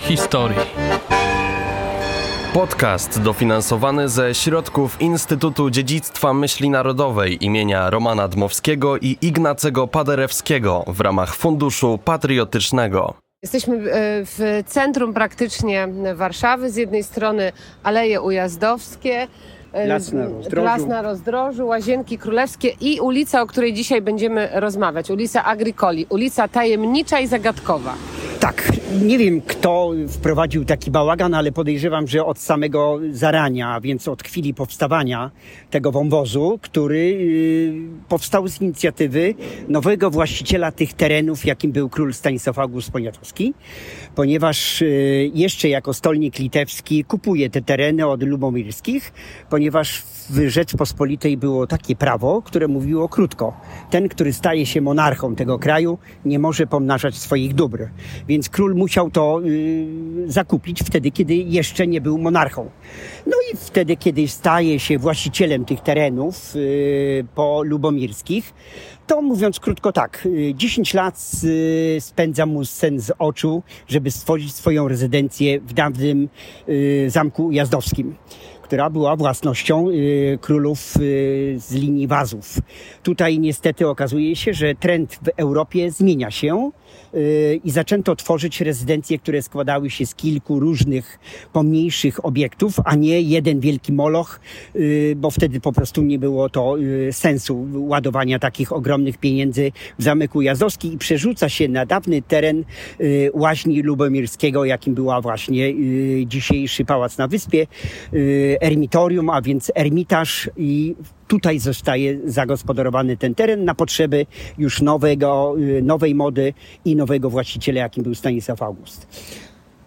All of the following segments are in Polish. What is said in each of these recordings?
Historii. Podcast dofinansowany ze środków Instytutu Dziedzictwa Myśli Narodowej imienia Romana Dmowskiego i Ignacego Paderewskiego w ramach Funduszu Patriotycznego. Jesteśmy e, w centrum praktycznie Warszawy. Z jednej strony Aleje Ujazdowskie, e, Las na Rozdrożu. Las na Rozdrożu, Łazienki Królewskie i ulica, o której dzisiaj będziemy rozmawiać. Ulica Agricoli, ulica tajemnicza i zagadkowa. Tak, nie wiem kto wprowadził taki bałagan, ale podejrzewam, że od samego zarania, więc od chwili powstawania tego wąwozu, który yy, powstał z inicjatywy nowego właściciela tych terenów, jakim był król Stanisław August Poniatowski, ponieważ yy, jeszcze jako stolnik litewski kupuje te tereny od lubomirskich, ponieważ w Rzeczpospolitej było takie prawo, które mówiło krótko. Ten, który staje się monarchą tego kraju, nie może pomnażać swoich dóbr. Więc król musiał to y, zakupić wtedy, kiedy jeszcze nie był monarchą. No i wtedy, kiedy staje się właścicielem tych terenów y, po lubomirskich, to mówiąc krótko tak, y, 10 lat y, spędza mu sen z oczu, żeby stworzyć swoją rezydencję w dawnym y, zamku jazdowskim która była własnością y, królów y, z linii wazów. Tutaj niestety okazuje się, że trend w Europie zmienia się y, i zaczęto tworzyć rezydencje, które składały się z kilku różnych pomniejszych obiektów, a nie jeden wielki moloch, bo wtedy po prostu nie było to sensu ładowania takich ogromnych pieniędzy w Zamek Ujazdowski i przerzuca się na dawny teren łaźni lubomirskiego, jakim była właśnie dzisiejszy pałac na wyspie, ermitorium, a więc ermitaż i tutaj zostaje zagospodarowany ten teren na potrzeby już nowego, y, nowej mody i nowego właściciela, jakim był Stanisław August.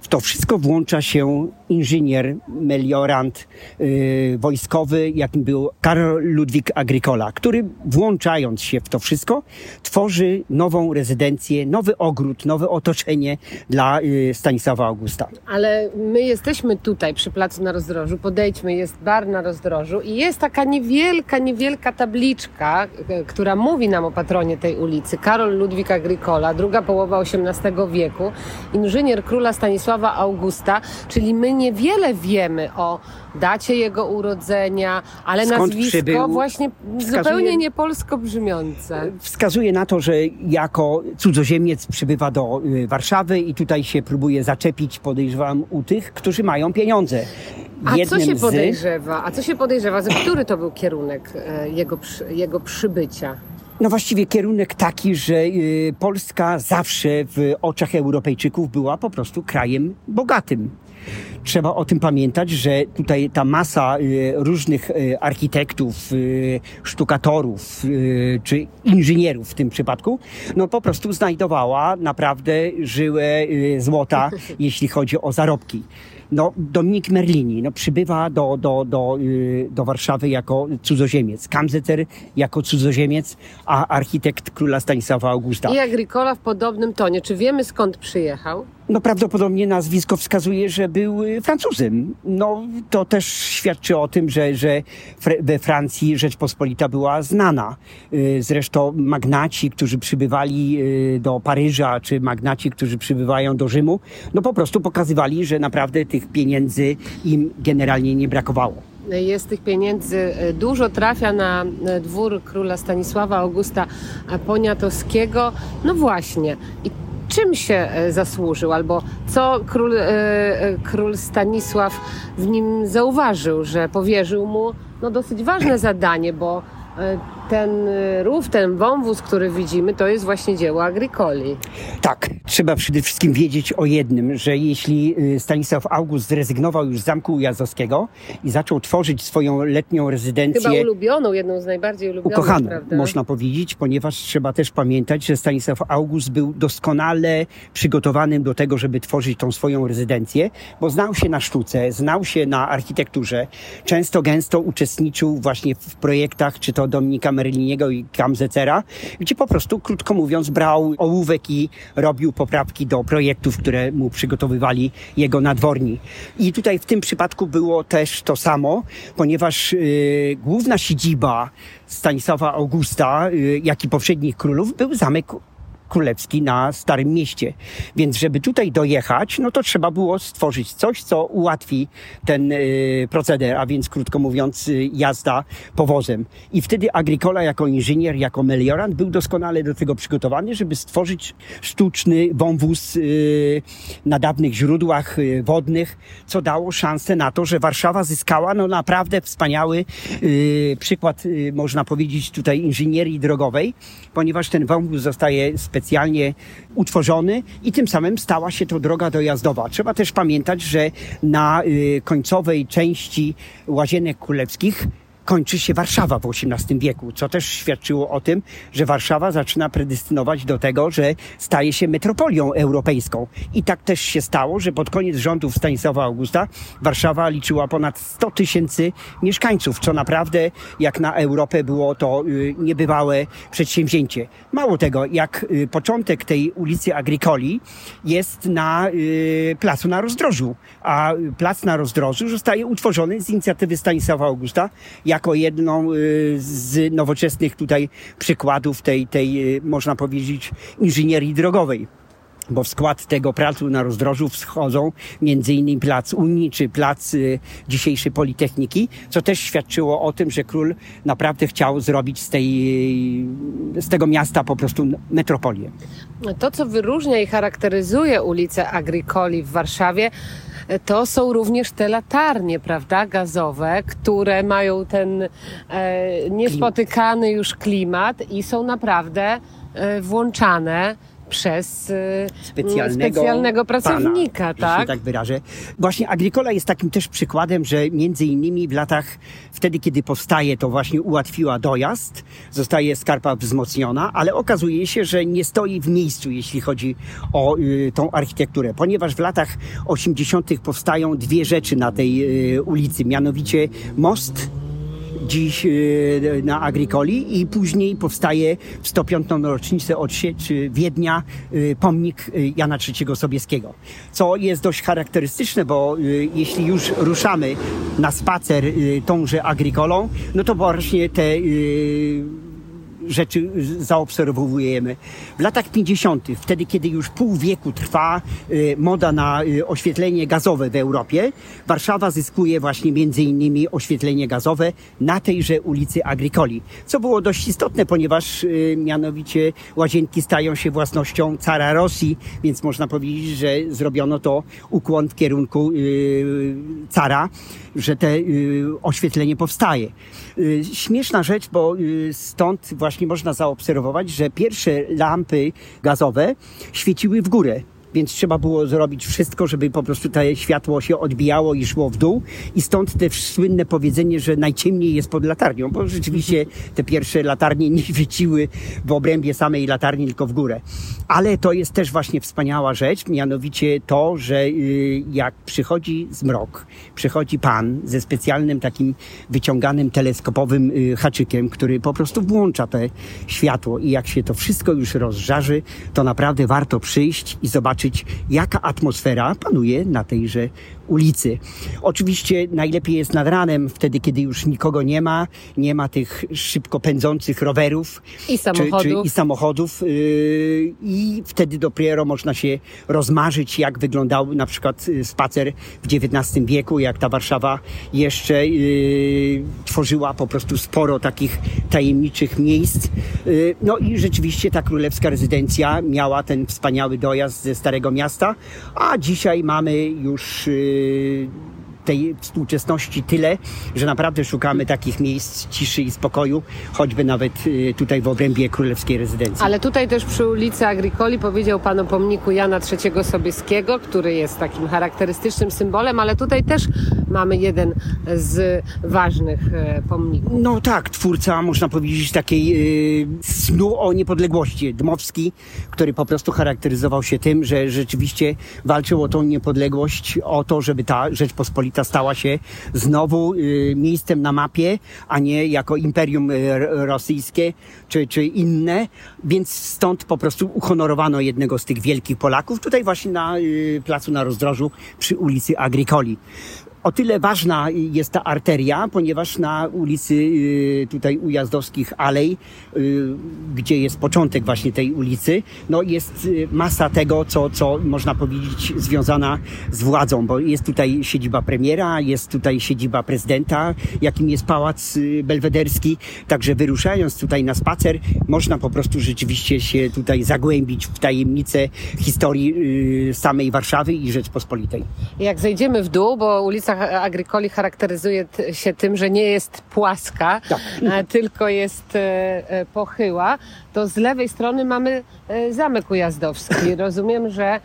W to wszystko włącza się inżynier, meliorant yy, wojskowy, jakim był Karol Ludwik Agricola, który włączając się w to wszystko, tworzy nową rezydencję, nowy ogród, nowe otoczenie dla yy, Stanisława Augusta. Ale my jesteśmy tutaj przy placu na rozdrożu. Podejdźmy, jest bar na rozdrożu i jest taka niewielka, niewielka tabliczka, e, która mówi nam o patronie tej ulicy. Karol Ludwik Agricola, druga połowa XVIII wieku, inżynier króla Stanisława Augusta, czyli my niewiele wiemy o dacie jego urodzenia, ale Skąd nazwisko przybył? właśnie Wskazuje- zupełnie niepolsko brzmiące. Wskazuje na to, że jako cudzoziemiec przybywa do y, Warszawy i tutaj się próbuje zaczepić, podejrzewam, u tych, którzy mają pieniądze. A co się podejrzewa? A co się podejrzewa? Który to był kierunek e, jego, jego przybycia? No właściwie kierunek taki, że y, Polska zawsze w oczach Europejczyków była po prostu krajem bogatym. Trzeba o tym pamiętać, że tutaj ta masa y, różnych y, architektów, sztukatorów czy inżynierów w tym przypadku, no po prostu znajdowała naprawdę żyłę złota, jeśli chodzi o zarobki. No, Dominik Merlini no, przybywa do, do, do, y, do Warszawy jako cudzoziemiec. Kamzeter jako cudzoziemiec, a architekt króla Stanisława Augusta. I Agricola w podobnym tonie. Czy wiemy skąd przyjechał? No prawdopodobnie nazwisko wskazuje, że był y, Francuzem. No to też świadczy o tym, że, że we Francji Rzeczpospolita była znana. Y, Zresztą magnaci, którzy przybywali y, do Paryża, czy magnaci, którzy przybywają do Rzymu, no po prostu pokazywali, że naprawdę tych pieniędzy im generalnie nie brakowało. Jest tych pieniędzy dużo, trafia na dwór króla Stanisława Augusta Poniatowskiego. No właśnie. I czym się e, zasłużył? Albo co król, e, e, król Stanisław w nim zauważył, że powierzył mu no, dosyć ważne zadanie, bo ten e, rów, ten wąwóz, który widzimy, to jest właśnie dzieło Agricoli. Tak, trzeba przede wszystkim wiedzieć o jednym, że jeśli y, Stanisław August zrezygnował już z Zamku Ujazdowskiego i zaczął tworzyć swoją letnią Chyba rezydencję ulubioną, jedną z najbardziej ulubionych, ukochaną, prawda? można powiedzieć, ponieważ trzeba też pamiętać, że Stanisław August był doskonale przygotowanym do tego, żeby tworzyć tą swoją rezydencję, bo znał się na sztuce, znał się na architekturze, często gęsto uczestniczył właśnie w projektach, czy to Dominika Merliniego i Kamzecera, gdzie po prostu, krótko mówiąc, brał ołówek i robił poprawki do projektów, które mu przygotowywali jego nadworni. I tutaj w tym przypadku było też to samo, ponieważ y, główna siedziba Stanisława Augusta, y, jak i poprzednich królów, był zamek królewski na Starym Mieście. Więc żeby tutaj dojechać, no to trzeba było stworzyć coś, co ułatwi ten y, proceder, a więc krótko mówiąc y, jazda powozem. I wtedy Agricola jako inżynier, jako meliorant był doskonale do tego przygotowany, żeby stworzyć sztuczny wąwóz y, na dawnych źródłach wodnych, co dało szansę na to, że Warszawa zyskała no naprawdę wspaniały przykład, można powiedzieć tutaj inżynierii drogowej, ponieważ ten wąwóz zostaje specjalnie utworzony i tym samym stała się to droga dojazdowa. Trzeba też pamiętać, że na y, końcowej części Łazienek Królewskich kończy się Warszawa w XVIII wieku, co też świadczyło o tym, że Warszawa zaczyna predestynować do tego, że staje się metropolią europejską. I tak też się stało, że pod koniec rządów Stanisława Augusta Warszawa liczyła ponad 100 tysięcy mieszkańców, co naprawdę jak na Europę było to y, niebywałe przedsięwzięcie. Mało tego, jak y, początek tej ulicy Agricoli jest na y, placu na rozdrożu, a plac na rozdrożu zostaje utworzony z inicjatywy Stanisława Augusta jako jedną y, z nowoczesnych tutaj przykładów tej, tej y, można powiedzieć, inżynierii drogowej. Bo w skład tego placu na rozdrożu wchodzą innymi plac Unii czy plac y, dzisiejszej Politechniki, co też świadczyło o tym, że król naprawdę chciał zrobić z, tej, z tego miasta po prostu metropolię. To, co wyróżnia i charakteryzuje ulicę Agricoli w Warszawie, to są również te latarnie, prawda, gazowe, które mają ten e, niespotykany już klimat i są naprawdę e, włączane przez e, specjalnego, specjalnego pracownika, pana, tak? Się tak wyrażę. Właśnie Agricola jest takim też przykładem, że między innymi w latach, wtedy kiedy powstaje, to właśnie ułatwiła dojazd, zostaje skarpa wzmocniona, ale okazuje się, że nie stoi w miejscu, jeśli chodzi o y, tą architekturę, ponieważ w latach 80. powstają dwie rzeczy na tej y, ulicy, mianowicie most dziś y, na Agricoli i później powstaje w 105. rocznicę odsiecz Wiednia y, pomnik y, Jana III Sobieskiego. Co jest dość charakterystyczne, bo jeśli już ruszamy na spacer tąże Agricolą, no to właśnie te rzeczy zaobserwujemy. W latach 50., wtedy kiedy już pół wieku trwa y, moda na y, oświetlenie gazowe w Europie, Warszawa zyskuje właśnie między innymi oświetlenie gazowe na tejże ulicy Agricoli, co było dość istotne, ponieważ y, mianowicie łazienki stają się własnością cara Rosji, więc można powiedzieć, że zrobiono to ukłon w kierunku cara, że te oświetlenie powstaje. Śmieszna rzecz, bo stąd właśnie właśnie można zaobserwować, że pierwsze lampy gazowe świeciły w górę więc trzeba było zrobić wszystko, żeby po prostu to światło się odbijało i szło w dół. I stąd te słynne powiedzenie, że najciemniej jest pod latarnią, bo rzeczywiście te pierwsze latarnie nie świeciły w obrębie samej latarni, tylko w górę. Ale to jest też właśnie wspaniała rzecz, mianowicie to, że y, jak przychodzi zmrok, przychodzi pan ze specjalnym takim wyciąganym teleskopowym y, haczykiem, który po prostu włącza te światło i jak się to wszystko już rozżarzy, to naprawdę warto przyjść i zobaczyć, zobaczyć, jaka atmosfera panuje na tejże ulicy. Oczywiście najlepiej jest nad ranem, wtedy kiedy już nikogo nie ma, nie ma tych szybko pędzących rowerów i samochodów. Czy, czy, i, samochodów yy, i wtedy dopiero można się rozmarzyć, jak wyglądał na przykład y, spacer w XIX wieku, jak ta Warszawa jeszcze yy, tworzyła po prostu sporo takich tajemniczych miejsc. Yy, no i rzeczywiście ta królewska rezydencja miała ten wspaniały dojazd ze Starego Miasta, a dzisiaj mamy już 诶 tej współczesności tyle, że naprawdę szukamy takich miejsc ciszy i spokoju, choćby nawet y, tutaj w obrębie królewskiej rezydencji. Ale tutaj też przy ulicy Agricoli powiedział pan o pomniku Jana III Sobieskiego, który jest takim charakterystycznym symbolem, ale tutaj też mamy jeden z ważnych e, pomników. No tak, twórca, można powiedzieć, takiej yy, snu o niepodległości. Dmowski, który po prostu charakteryzował się tym, że rzeczywiście walczył o tą niepodległość, o to, żeby ta Rzeczpospolita stała się znowu yy, miejscem na mapie, a nie jako imperium yy, rosyjskie czy, czy inne. Więc stąd po prostu uhonorowano jednego z tych wielkich Polaków, tutaj właśnie na yy, placu na rozdrożu przy ulicy Agricoli. O tyle ważna jest ta arteria, ponieważ na ulicy y, tutaj Ujazdowskich Alej, y, gdzie jest początek właśnie tej ulicy, no jest y, masa tego, co, co można powiedzieć związana z władzą, bo jest tutaj siedziba premiera, jest tutaj siedziba prezydenta, jakim jest Pałac Belwederski, także wyruszając tutaj na spacer, można po prostu rzeczywiście się tutaj zagłębić w tajemnicę historii samej Warszawy i Rzeczpospolitej. Jak zejdziemy w dół, bo ulica Agricoli charakteryzuje się tym, że nie jest płaska, tak. tylko jest e, e, pochyła, to z lewej strony mamy e, Zamek Ujazdowski. Rozumiem, że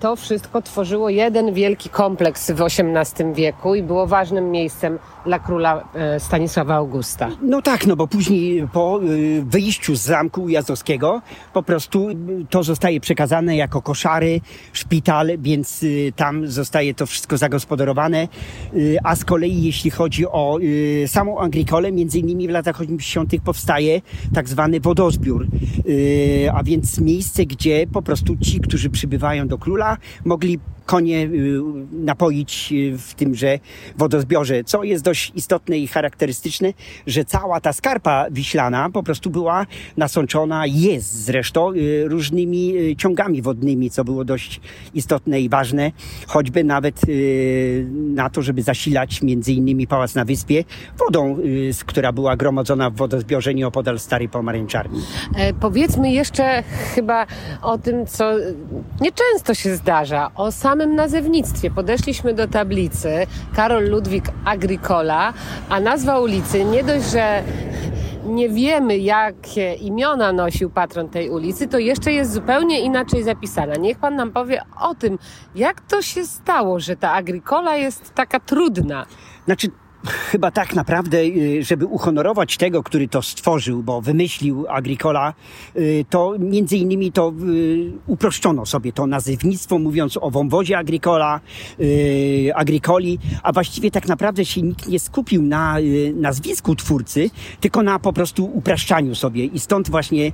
to wszystko tworzyło jeden wielki kompleks w XVIII wieku i było ważnym miejscem dla króla Stanisława Augusta. No tak, no bo później po wyjściu z Zamku Ujazdowskiego po prostu to zostaje przekazane jako koszary, szpital, więc tam zostaje to wszystko zagospodarowane. Y, a z kolei jeśli chodzi o y, samą Agrikolę, między innymi w latach 80. powstaje tak zwany wodozbiór, y, a więc miejsce, gdzie po prostu ci, którzy przybywają do króla, mogli konie y, napoić y, w tymże wodozbiorze, co jest dość istotne i charakterystyczne, że cała ta skarpa wiślana po prostu była nasączona, jest zresztą y, różnymi ciągami wodnymi, co było dość istotne i ważne, choćby nawet na to, żeby zasilać między innymi Pałac na Wyspie wodą, która była gromadzona w wodozbiorze nieopodal Starej Pomarańczarni. E, powiedzmy jeszcze chyba o tym, co nieczęsto się zdarza, o samym samym nazewnictwie. Podeszliśmy do tablicy Karol Ludwik Agricola, a nazwa ulicy nie dość, że nie wiemy, jakie imiona nosił patron tej ulicy, to jeszcze jest zupełnie inaczej zapisana. Niech pan nam powie o tym, jak to się stało, że ta Agricola jest taka trudna. Znaczy, chyba tak naprawdę, y, żeby uhonorować tego, który to stworzył, bo wymyślił Agricola, y, to między innymi to y, uproszczono sobie to nazewnictwo, mówiąc o wąwozie Agricola, Agricoli, a właściwie tak naprawdę się nikt nie skupił na nazwisku twórcy, tylko na po prostu upraszczaniu sobie. I stąd właśnie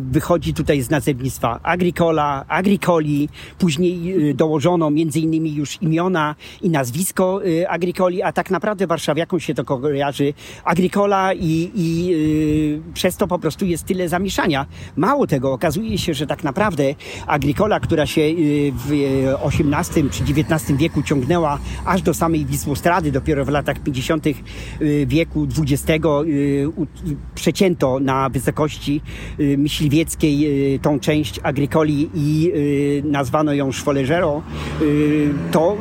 wychodzi tutaj z nazewnictwa Agricola, Agricoli, później dołożono między innymi już imiona i nazwisko Agricoli, a tak naprawdę warszawiakom się to kojarzy Agricola i, i yy, przez to po prostu jest tyle zamieszania. Mało tego, okazuje się, że tak naprawdę Agricola, która się yy, w XVIII czy XIX wieku ciągnęła aż do samej Wisłostrady, dopiero w latach 50. Yy, wieku XX yy, przecięto na wysokości yy, myśliwieckiej tą część Agricoli i nazwano ją Szwoleżero, to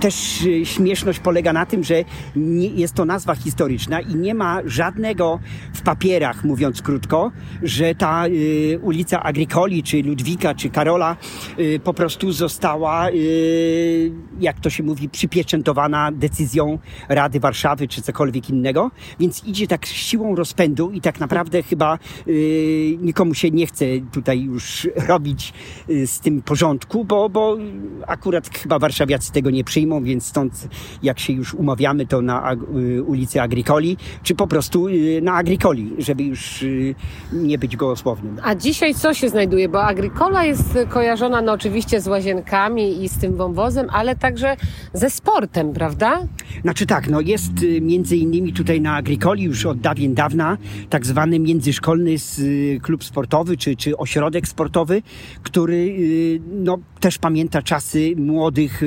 też y, śmieszność polega na tym, że nie, jest to nazwa historyczna i nie ma żadnego w papierach, mówiąc krótko, że ta y, ulica Agricoli, czy Ludwika, czy Karola y, po prostu została, y, jak to się mówi, przypieczętowana decyzją Rady Warszawy, czy cokolwiek innego. Więc idzie tak siłą rozpędu i tak naprawdę chyba nikomu się nie chce tutaj już robić z tym porządku, bo, bo akurat chyba warszawiacy tego nie przyjmą więc stąd jak się już umawiamy, to na y, ulicy Agricoli, czy po prostu y, na Agricoli, żeby już y, nie być gołosłownym. A dzisiaj co się znajduje? Bo Agricola jest kojarzona no oczywiście z łazienkami i z tym wąwozem, ale także ze sportem, prawda? Znaczy tak, no jest między innymi tutaj na Agricoli już od dawien dawna tak zwany międzyszkolny klub sportowy, czy, czy ośrodek sportowy, który no, też pamięta czasy młodych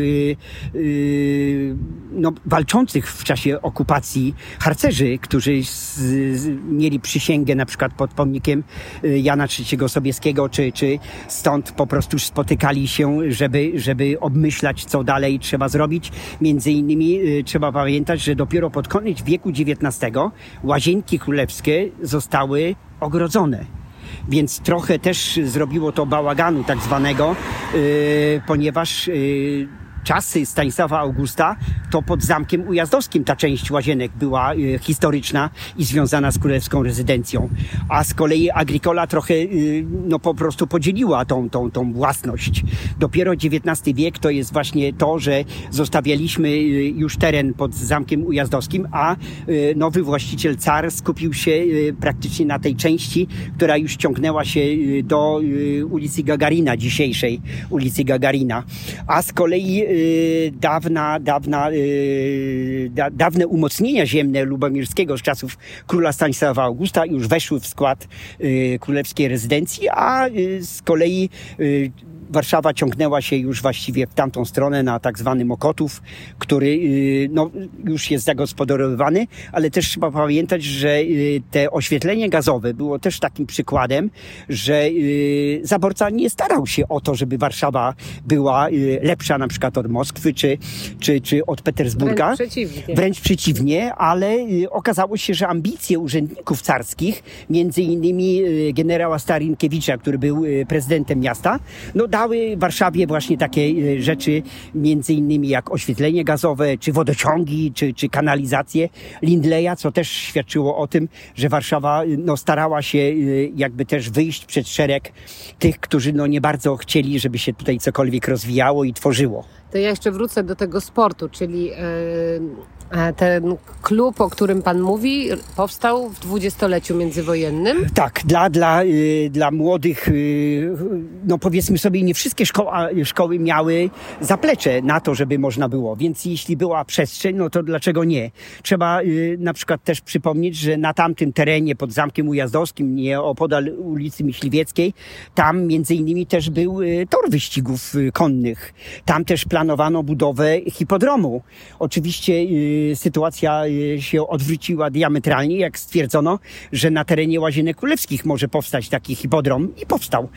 no, walczących w czasie okupacji harcerzy, którzy z, z, mieli przysięgę na przykład pod pomnikiem y, Jana III Sobieskiego, czy, czy stąd po prostu spotykali się, żeby, żeby obmyślać, co dalej trzeba zrobić. Między innymi y, trzeba pamiętać, że dopiero pod koniec wieku XIX łazienki królewskie zostały ogrodzone więc trochę też zrobiło to bałaganu tak zwanego, ponieważ czasy Stanisława Augusta, to pod Zamkiem Ujazdowskim ta część łazienek była y, historyczna i związana z królewską rezydencją. A z kolei Agricola trochę y, no po prostu podzieliła tą, tą, tą własność. Dopiero XIX wiek to jest właśnie to, że zostawialiśmy y, już teren pod Zamkiem Ujazdowskim, a nowy właściciel car skupił się praktycznie na tej części, która już ciągnęła się do ulicy Gagarina, dzisiejszej ulicy Gagarina. A z kolei dawna, dawna, y, da, dawne umocnienia ziemne Lubomirskiego z czasów króla Stanisława Augusta już weszły w skład y, królewskiej rezydencji, a y, z kolei y, Warszawa ciągnęła się już właściwie w tamtą stronę na tak zwany Mokotów, który y, no, już jest zagospodarowany, ale też trzeba pamiętać, że y, te oświetlenie gazowe było też takim przykładem, że y, zaborca nie starał się o to, żeby Warszawa była lepsza na przykład od Moskwy czy, czy, czy od Petersburga. Wręcz przeciwnie. Wręcz przeciwnie, ale okazało się, że ambicje urzędników carskich, między innymi generała Starinkiewicza, który był prezydentem miasta, no dały Warszawie właśnie takie e, rzeczy, między innymi jak oświetlenie gazowe, czy wodociągi, czy, czy kanalizację Lindleya, co też świadczyło o tym, że Warszawa no, starała się e, jakby też wyjść przed szereg tych, którzy no, nie bardzo chcieli, żeby się tutaj cokolwiek rozwijało i tworzyło. To ja jeszcze wrócę do tego sportu, czyli yy ten klub, o którym Pan mówi, powstał w dwudziestoleciu międzywojennym? Tak, dla, dla, y, dla młodych, y, no powiedzmy sobie, nie wszystkie szkoła, szkoły miały zaplecze na to, żeby można było, więc jeśli była przestrzeń, no to dlaczego nie? Trzeba y, na przykład też przypomnieć, że na tamtym terenie pod Zamkiem Ujazdowskim, nie opodal ulicy Myśliwieckiej, tam między innymi też był tor wyścigów konnych. Tam też planowano budowę hipodromu. Oczywiście sytuacja y, się odwróciła diametralnie, jak stwierdzono, że na terenie Łazienek Królewskich może powstać taki hipodrom i powstał.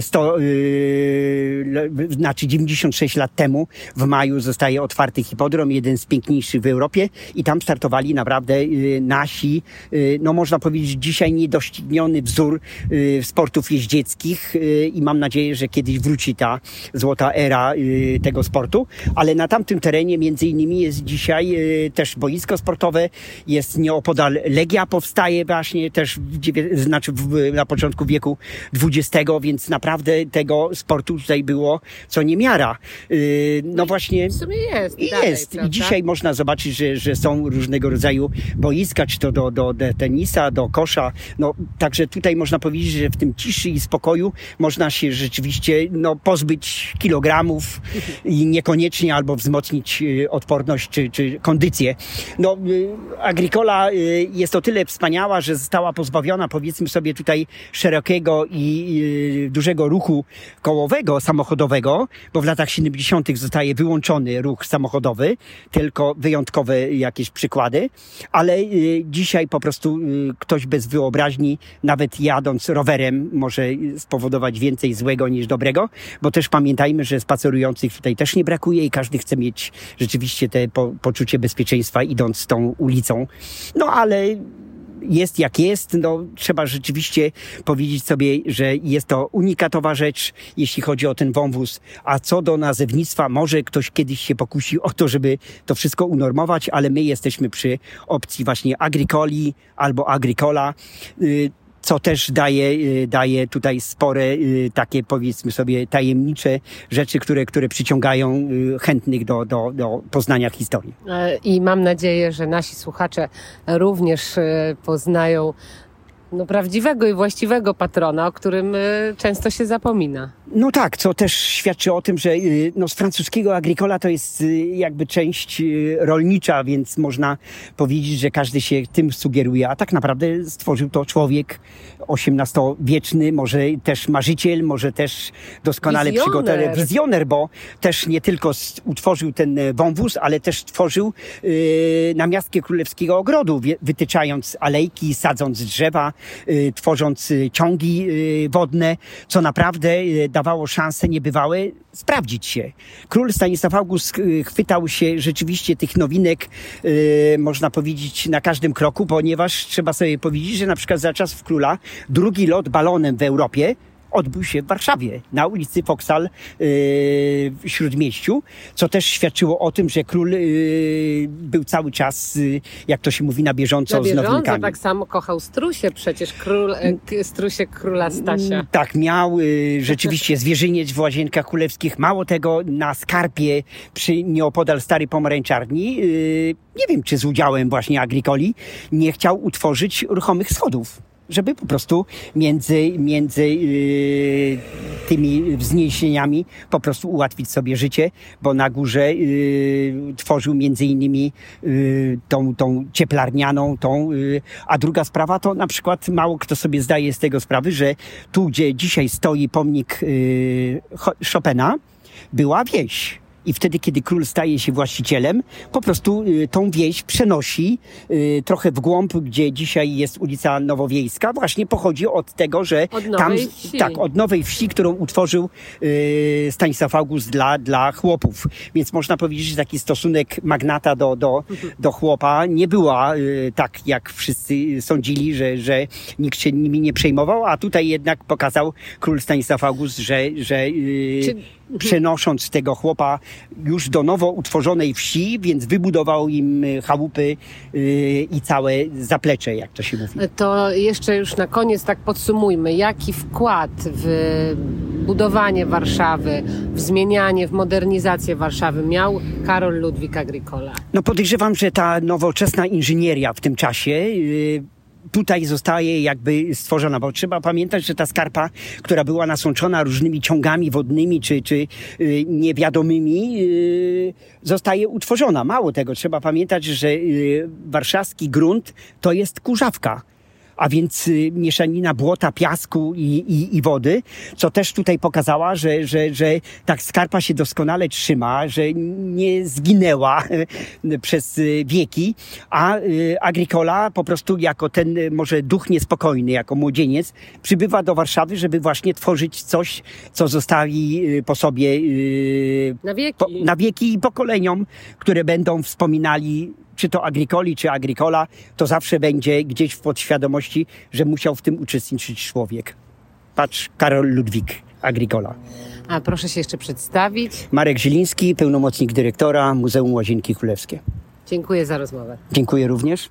100, y, znaczy 96 lat temu w maju zostaje otwarty hipodrom, jeden z piękniejszych w Europie i tam startowali naprawdę y, nasi, no można powiedzieć dzisiaj niedościgniony wzór sportów jeździeckich i mam nadzieję, że kiedyś wróci ta złota era tego sportu, ale na tamtym terenie między innymi jest dzisiaj też boisko sportowe, jest nieopodal Legia powstaje właśnie też w, znaczy w, na początku wieku XX, więc naprawdę tego sportu tutaj było co niemiara. Yy, no właśnie. W sumie jest. I dalej, jest. Prawda? I dzisiaj można zobaczyć, że, że są różnego rodzaju boiska, czy to do, do, do tenisa, do kosza. No, także tutaj można powiedzieć, że w tym ciszy i spokoju można się rzeczywiście no, pozbyć kilogramów i niekoniecznie albo wzmocnić y, odporność czy, czy kondycję no, y, Agricola y, jest o tyle wspaniała, że została pozbawiona, powiedzmy sobie tutaj, szerokiego i y, dużego ruchu kołowego, samochodowego, bo w latach 70. zostaje wyłączony ruch samochodowy, tylko wyjątkowe jakieś przykłady, ale dzisiaj po prostu ktoś bez wyobraźni, nawet jadąc rowerem, może spowodować więcej złego niż dobrego, bo też pamiętajmy, że spacerujących tutaj też nie brakuje i każdy chce mieć rzeczywiście te po, poczucie bezpieczeństwa bezpieczeństwa idąc tą ulicą. No ale jest jak jest, no trzeba rzeczywiście powiedzieć sobie, że jest to unikatowa rzecz, jeśli chodzi o ten wąwóz. A co do nazewnictwa, może ktoś kiedyś się pokusi o to, żeby to wszystko unormować, ale my jesteśmy przy opcji właśnie agricoli albo agricola. Co też daje, y, daje tutaj spore y, takie powiedzmy sobie tajemnicze rzeczy, które, które przyciągają y, chętnych do, do, do poznania historii. E, I mam nadzieję, że nasi słuchacze również poznają no, prawdziwego i właściwego patrona, o którym y, często się zapomina. No tak, co też świadczy o tym, że y, no, z francuskiego agricola to jest y, jakby część rolnicza, więc można powiedzieć, że każdy się tym sugeruje, a tak naprawdę stworzył to człowiek XVIII-wieczny, może też marzyciel, może też doskonale przygotowany wizjoner, bo też nie tylko utworzył ten e, wąwóz, ale też tworzył yy, namiastkę królewskiego ogrodu, wytyczając alejki, sadząc drzewa, Y, tworząc y, ciągi y, wodne, co naprawdę dawało szanse niebywałe sprawdzić się. Król Stanisław August chwytał się rzeczywiście tych nowinek, można powiedzieć, na każdym kroku, ponieważ trzeba sobie powiedzieć, że na przykład za czasów króla drugi lot balonem w Europie odbył się w Warszawie, na ulicy Foksal yy, w Śródmieściu, co też świadczyło o tym, że król yy, był cały czas, yy, jak to się mówi, na bieżąco, na bieżąco z nowinkami. tak samo kochał Strusie, przecież król, e, Strusie króla Stasia. Mm, tak, miał rzeczywiście zwierzyniec w Łazienkach Królewskich. Mało tego, na Skarpie przy nieopodal Starej Pomarańczarni, nie wiem, czy z udziałem właśnie Agricoli, nie chciał utworzyć ruchomych schodów żeby po prostu między, między yy, tymi wzniesieniami po prostu ułatwić sobie życie, bo na górze yy, tworzył między innymi yy, tą, tą cieplarnianą, tą, a druga sprawa to na przykład mało kto sobie zdaje z tego sprawy, że tu, gdzie dzisiaj stoi pomnik Cho- Chopina, była wieś. I wtedy, kiedy król staje się właścicielem, po prostu y, tą wieś przenosi y, trochę w głąb, gdzie dzisiaj jest ulica Nowowiejska. Właśnie pochodzi od tego, że Od tam, Wsi. tak, od nowej wsi, którą utworzył y, Stanisław August dla, dla chłopów. Więc można powiedzieć, że taki stosunek magnata do, do, do chłopa nie była tak, jak wszyscy sądzili, że, że nikt się nimi nie przejmował, a tutaj jednak pokazał król Stanisław August, że, że Czy- przenosząc tego chłopa już do nowo utworzonej wsi, więc wybudował im y, chałupy y, i całe zaplecze, jak to się mówi. To jeszcze już na koniec tak podsumujmy, jaki wkład w budowanie Warszawy, w zmienianie, w modernizację Warszawy miał Karol Ludwik Agricola. No podejrzewam, że ta nowoczesna inżynieria w tym czasie y, tutaj zostaje jakby stworzona, bo trzeba pamiętać, że ta skarpa, która była nasączona różnymi ciągami wodnymi czy, czy y, niewiadomymi, y, zostaje utworzona. Mało tego, trzeba pamiętać, że y, warszawski grunt to jest kurzawka. A więc y, mieszanina błota, piasku i, i, i wody, co też tutaj pokazała, że, że, że tak skarpa się doskonale trzyma, że nie zginęła y, przez y, wieki, a Agricola po prostu jako ten może duch niespokojny, jako młodzieniec, przybywa do Warszawy, żeby właśnie tworzyć coś, co zostawi po sobie Na wieki. po, na wieki i pokoleniom, które będą wspominali, czy to Agricoli, czy Agricola, to zawsze będzie gdzieś w podświadomości, że musiał w tym uczestniczyć człowiek. Patrz, Karol Ludwik, Agricola. A proszę się jeszcze przedstawić. Marek Zieliński, pełnomocnik dyrektora Muzeum Łazienki Królewskie. Dziękuję za rozmowę. Dziękuję również.